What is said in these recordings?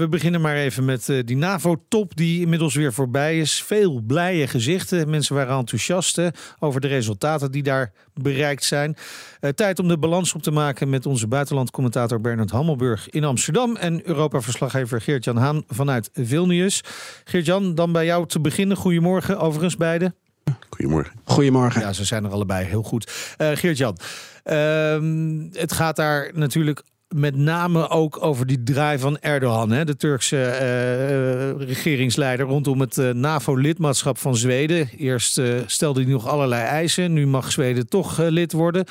We beginnen maar even met uh, die NAVO-top die inmiddels weer voorbij is. Veel blije gezichten. Mensen waren enthousiast over de resultaten die daar bereikt zijn. Uh, tijd om de balans op te maken met onze buitenlandcommentator Bernard Hammelburg in Amsterdam en Europa-verslaggever Geert-Jan Haan vanuit Vilnius. Geert-Jan, dan bij jou te beginnen. Goedemorgen overigens beiden. Goedemorgen. Goedemorgen. Ja, ze zijn er allebei heel goed. Uh, Geert-Jan, ehm, het gaat daar natuurlijk met name ook over die draai van Erdogan, hè, de Turkse uh, regeringsleider, rondom het uh, NAVO-lidmaatschap van Zweden. Eerst uh, stelde hij nog allerlei eisen, nu mag Zweden toch lid worden.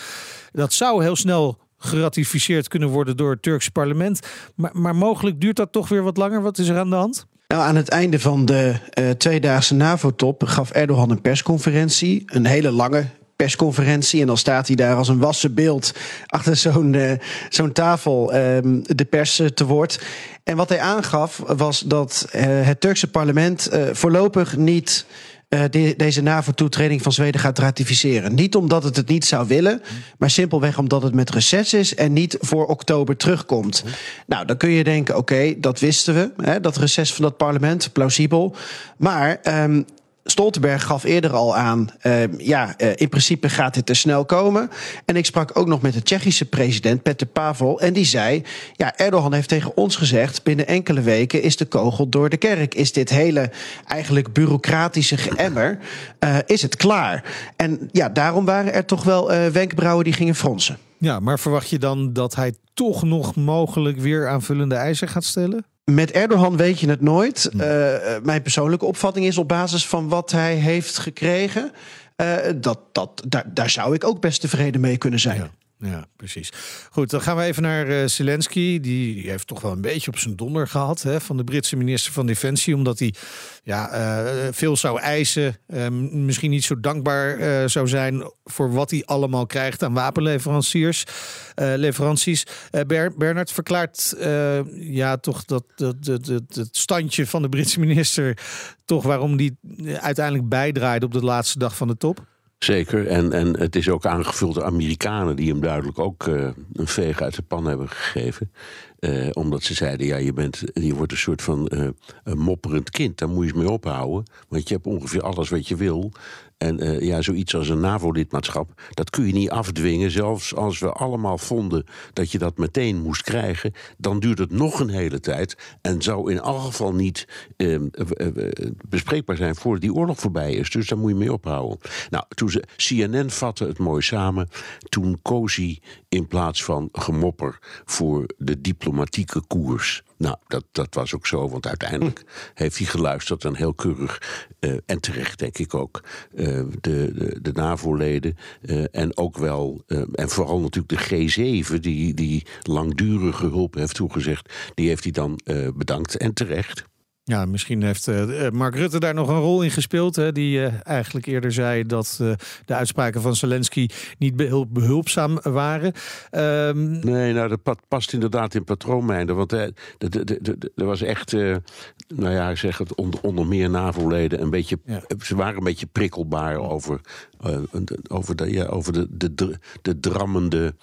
Dat zou heel snel geratificeerd kunnen worden door het Turkse parlement. Maar, maar mogelijk duurt dat toch weer wat langer. Wat is er aan de hand? Nou, aan het einde van de tweedaagse NAVO-top gaf Erdogan een persconferentie. Een hele lange persconferentie. En dan staat hij daar als een wassen beeld achter zo'n uh, zo'n tafel um, de pers uh, te woord. En wat hij aangaf was dat uh, het Turkse parlement voorlopig niet. De, deze NAVO-toetreding van Zweden gaat ratificeren. Niet omdat het het niet zou willen, maar simpelweg omdat het met reces is en niet voor oktober terugkomt. Nou, dan kun je denken: oké, dat wisten we, hè, dat reces van dat parlement, plausibel. Maar um, Stoltenberg gaf eerder al aan, uh, ja, uh, in principe gaat dit te snel komen. En ik sprak ook nog met de Tsjechische president Petr Pavel. En die zei, ja, Erdogan heeft tegen ons gezegd... binnen enkele weken is de kogel door de kerk. Is dit hele eigenlijk bureaucratische geëmmer, uh, is het klaar? En ja, daarom waren er toch wel wenkbrauwen die gingen fronsen. Ja, maar verwacht je dan dat hij toch nog mogelijk weer aanvullende eisen gaat stellen? Met Erdogan weet je het nooit. Uh, mijn persoonlijke opvatting is op basis van wat hij heeft gekregen. Uh, dat, dat, daar, daar zou ik ook best tevreden mee kunnen zijn. Ja. Ja, precies. Goed, dan gaan we even naar uh, Zelensky. Die heeft toch wel een beetje op zijn donder gehad hè, van de Britse minister van Defensie. Omdat hij ja, uh, veel zou eisen. Uh, misschien niet zo dankbaar uh, zou zijn voor wat hij allemaal krijgt aan wapenleveranciers. leveranties. Ber Bernard verklaart ja, toch dat, dat, standje van de Britse minister. toch waarom die uiteindelijk bijdraaide op de laatste dag van de top. Zeker, en, en het is ook aangevuld door Amerikanen die hem duidelijk ook uh, een veeg uit de pan hebben gegeven. Uh, omdat ze zeiden, ja, je, bent, je wordt een soort van een mopperend kind. Daar moet je mee ophouden. Want je hebt ongeveer alles wat je wil. En uh, ja, zoiets als een NAVO-lidmaatschap, dat kun je niet afdwingen. Zelfs als we allemaal vonden dat je dat meteen moest krijgen, dan duurt het nog een hele tijd. En zou in elk geval niet uh, bespreekbaar zijn voordat die oorlog voorbij is. Dus daar moet je mee ophouden. Nou, toen ze CNN vatte het mooi samen. Toen hij in plaats van gemopper voor de diplomatieke koers. Nou, dat, dat was ook zo, want uiteindelijk heeft hij geluisterd en heel keurig, uh, en terecht denk ik ook, uh, de, de, de NAVO-leden uh, en ook wel, en vooral natuurlijk de G7, die, die langdurige hulp heeft toegezegd, die heeft hij dan bedankt en terecht. Ja, misschien heeft uh, Mark Rutte daar nog een rol in gespeeld. Hè, die uh, eigenlijk eerder zei dat uh, de uitspraken van Zelensky niet behulp, behulpzaam waren. Um... Nee, nou, dat past inderdaad in patroonmijnen. Want er was echt, nou ja, ik zeg het, onder, onder meer NAVO-leden een beetje. Ja. Ze waren een beetje prikkelbaar over, over, de, ja, over de, de, de, de drammende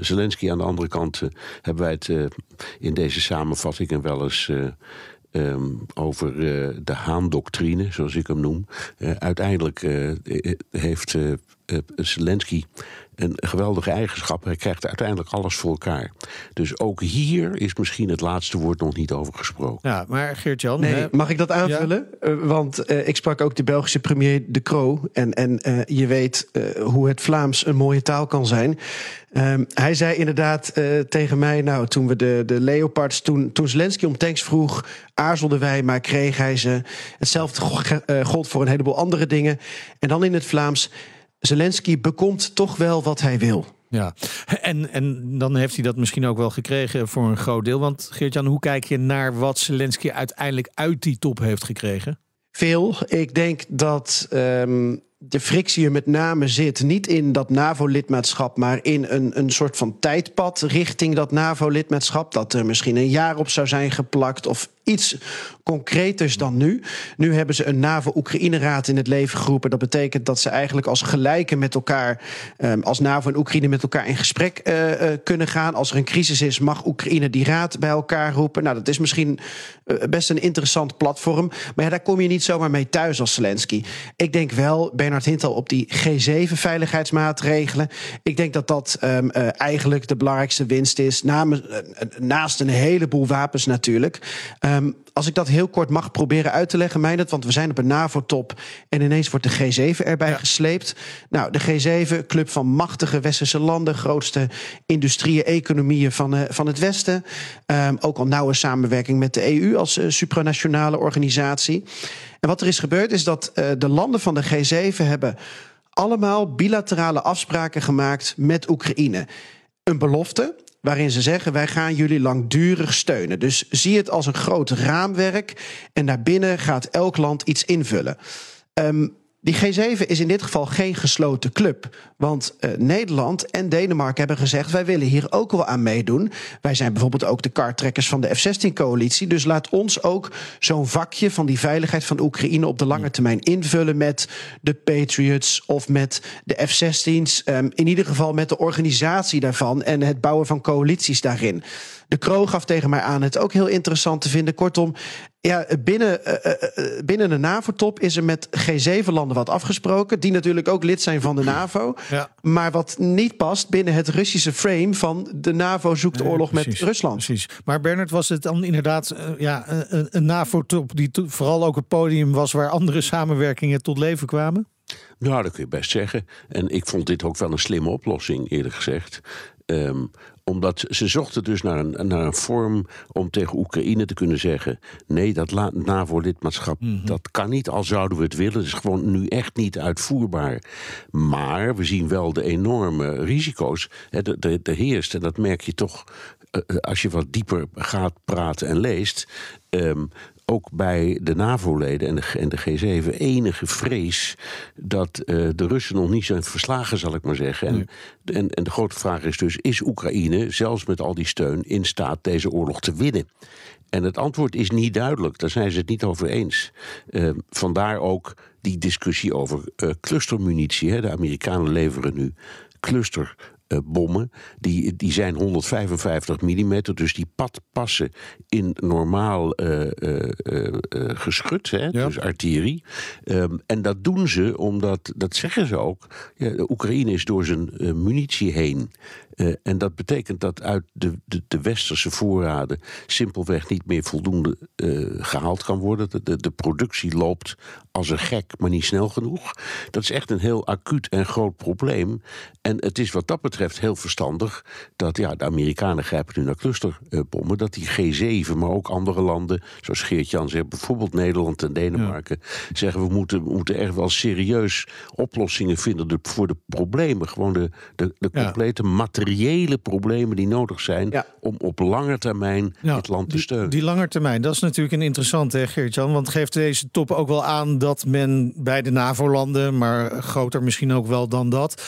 Zelensky. Aan de andere kant hebben wij het in deze samenvattingen wel eens. Um, over uh, de Haan-doctrine, zoals ik hem noem. Uh, uiteindelijk uh, heeft Zelensky een geweldige eigenschap. Hij krijgt uiteindelijk alles voor elkaar. Dus ook hier is misschien het laatste woord nog niet over gesproken. Ja, maar Geert-Jan... Nee, mag ik dat aanvullen? Ja? Uh, want uh, ik sprak ook de Belgische premier De Croo. En, en uh, je weet hoe het Vlaams een mooie taal kan zijn. Um, hij zei inderdaad tegen mij... nou, toen we de, de Leopards... Toen, toen Zelensky om tanks vroeg... aarzelden wij, maar kreeg hij ze. Hetzelfde gold voor een heleboel andere dingen. En dan in het Vlaams... Zelensky bekomt toch wel wat hij wil. Ja, en, en dan heeft hij dat misschien ook wel gekregen voor een groot deel. Want Geert-Jan, hoe kijk je naar wat Zelensky uiteindelijk uit die top heeft gekregen? Veel. Ik denk dat um, de frictie er met name zit, niet in dat NAVO-lidmaatschap, maar in een, een soort van tijdpad richting dat NAVO-lidmaatschap. Dat er misschien een jaar op zou zijn geplakt of iets concreters dan nu. Nu hebben ze een NAVO-Oekraïne-raad in het leven geroepen. Dat betekent dat ze eigenlijk als gelijken met elkaar, ehm, als NAVO en Oekraïne met elkaar in gesprek uh, uh, kunnen gaan. Als er een crisis is, mag Oekraïne die raad bij elkaar roepen. Nou, dat is misschien uh, best een interessant platform. Maar ja, daar kom je niet zomaar mee thuis als Zelensky. Ik denk wel, Bernard Hintel, op die G7-veiligheidsmaatregelen. Ik denk dat dat um, eigenlijk de belangrijkste winst is. Naast een heleboel wapens natuurlijk. Um, als ik dat heel kort mag proberen uit te leggen, Meijnerd, want we zijn op een NAVO-top en ineens wordt de G7 erbij ja. gesleept. Nou, de G7, club van machtige westerse landen, grootste industrieën, economieën van, uh, van het Westen. Um, ook al nauwe samenwerking met de EU als uh, supranationale organisatie. En wat er is gebeurd is dat uh, de landen van de G7 hebben allemaal bilaterale afspraken gemaakt met Oekraïne. Een belofte waarin ze zeggen: wij gaan jullie langdurig steunen. Dus zie het als een groot raamwerk en daarbinnen gaat elk land iets invullen. Um, die G7 is in dit geval geen gesloten club. Want uh, Nederland en Denemarken hebben gezegd: wij willen hier ook wel aan meedoen. Wij zijn bijvoorbeeld ook de kartrekkers van de F-16-coalitie. Dus laat ons ook zo'n vakje van die veiligheid van Oekraïne op de lange termijn invullen met de Patriots of met de F-16's. Um, in ieder geval met de organisatie daarvan en het bouwen van coalities daarin. De Kroo gaf tegen mij aan het ook heel interessant te vinden. Kortom, ja, binnen, uh, binnen de NAVO-top is er met G7-landen wat afgesproken. Die natuurlijk ook lid zijn van de NAVO. Ja. Maar wat niet past binnen het Russische frame van de NAVO zoekt oorlog met Rusland. Precies. Maar Bernard, was het dan inderdaad uh, ja, een, een NAVO-top die vooral ook het podium was waar andere samenwerkingen tot leven kwamen? Nou, dat kun je best zeggen. En ik vond dit ook wel een slimme oplossing, eerlijk gezegd. Um, omdat ze zochten dus naar een, naar een vorm om tegen Oekraïne te kunnen zeggen: nee, dat NAVO-lidmaatschap mm -hmm. dat kan niet, al zouden we het willen. Het is gewoon nu echt niet uitvoerbaar. Maar we zien wel de enorme risico's. Er heerst, en dat merk je toch uh, als je wat dieper gaat praten en leest. Um, ook bij de NAVO-leden en de, en de G7 enige vrees dat uh, de Russen nog niet zijn verslagen, zal ik maar zeggen. En, nee. en, en de grote vraag is dus: is Oekraïne, zelfs met al die steun, in staat deze oorlog te winnen? En het antwoord is niet duidelijk, daar zijn ze het niet over eens. Uh, vandaar ook die discussie over uh, clustermunitie. Hè. De Amerikanen leveren nu cluster bommen. Die, die zijn 155 mm, dus die pad passen in normaal uh, uh, geschut, hè, ja. dus artillerie. Um, en dat doen ze omdat, dat zeggen ze ook, ja, de Oekraïne is door zijn munitie heen. En dat betekent dat uit de, de, de, westerse voorraden simpelweg niet meer voldoende gehaald kan worden. De, de, de, productie loopt als een gek, maar niet snel genoeg. Dat is echt een heel acuut en groot probleem. En het is wat dat betreft heel verstandig dat ja, de Amerikanen grijpen nu naar clusterbommen. Dat die G7, maar ook andere landen, zoals Geert-Jan zegt, bijvoorbeeld Nederland en Denemarken, ja. zeggen we moeten, we moeten echt wel serieus oplossingen vinden voor de problemen. Gewoon de, de, de complete ja. materiële problemen die nodig zijn ja. om op lange termijn het land te steunen. Die, die lange termijn, dat is natuurlijk een interessante, Geert-Jan. Want geeft deze top ook wel aan dat men bij de NAVO-landen, maar groter misschien ook wel dan dat,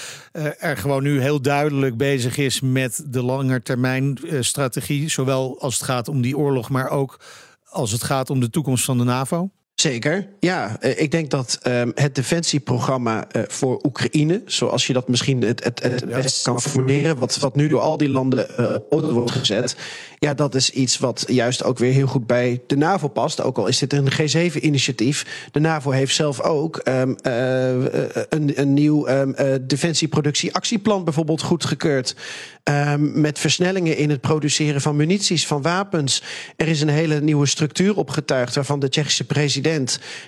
er gewoon nu heel duidelijk bezig is met de langetermijn strategie. Zowel als het gaat om die oorlog, maar ook als het gaat om de toekomst van de NAVO? Zeker, ja. Ik denk dat um, het defensieprogramma uh, voor Oekraïne, zoals je dat misschien het, het, het best kan formuleren, wat, wat nu door al die landen uh, op wordt gezet, ja, dat is iets wat juist ook weer heel goed bij de NAVO past. Ook al is dit een G7-initiatief. De NAVO heeft zelf ook um, uh, een, een nieuw um, defensieproductie-actieplan bijvoorbeeld goedgekeurd. Met versnellingen in het produceren van munities, van wapens. Er is een hele nieuwe structuur opgetuigd waarvan de Tsjechische president.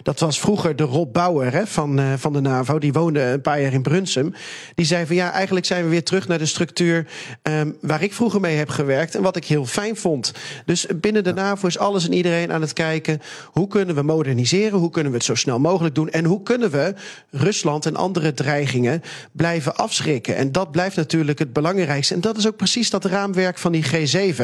Dat was vroeger de Rob Bauer hè, van, uh, van de NAVO. Die woonde een paar jaar in Brunsum. Die zei van ja, eigenlijk zijn we weer terug naar de structuur um, waar ik vroeger mee heb gewerkt. En wat ik heel fijn vond. Dus binnen de NAVO is alles en iedereen aan het kijken. Hoe kunnen we moderniseren? Hoe kunnen we het zo snel mogelijk doen? En hoe kunnen we Rusland en andere dreigingen blijven afschrikken? En dat blijft natuurlijk het belangrijkste. En dat is ook precies dat raamwerk van die G7.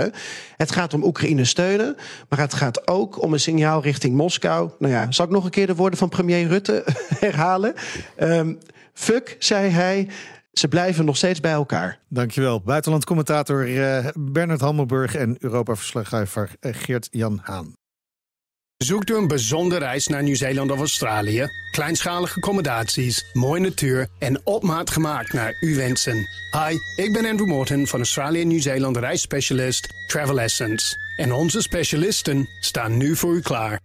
Het gaat om Oekraïne steunen, maar het gaat ook om een signaal richting Moskou. Nou ja, zal ik nog een keer de woorden van premier Rutte herhalen? Um, fuck, zei hij. Ze blijven nog steeds bij elkaar. Dankjewel. Buitenlandcommentator uh, Bernard Hammelburg en Europa-verslaggever Geert-Jan Haan. Zoekt u een bijzondere reis naar Nieuw-Zeeland of Australië? Kleinschalige accommodaties, mooie natuur en op maat gemaakt naar uw wensen. Hi, ik ben Andrew Morton van Australië Nieuw-Zeeland reisspecialist Travel Essence. En onze specialisten staan nu voor u klaar.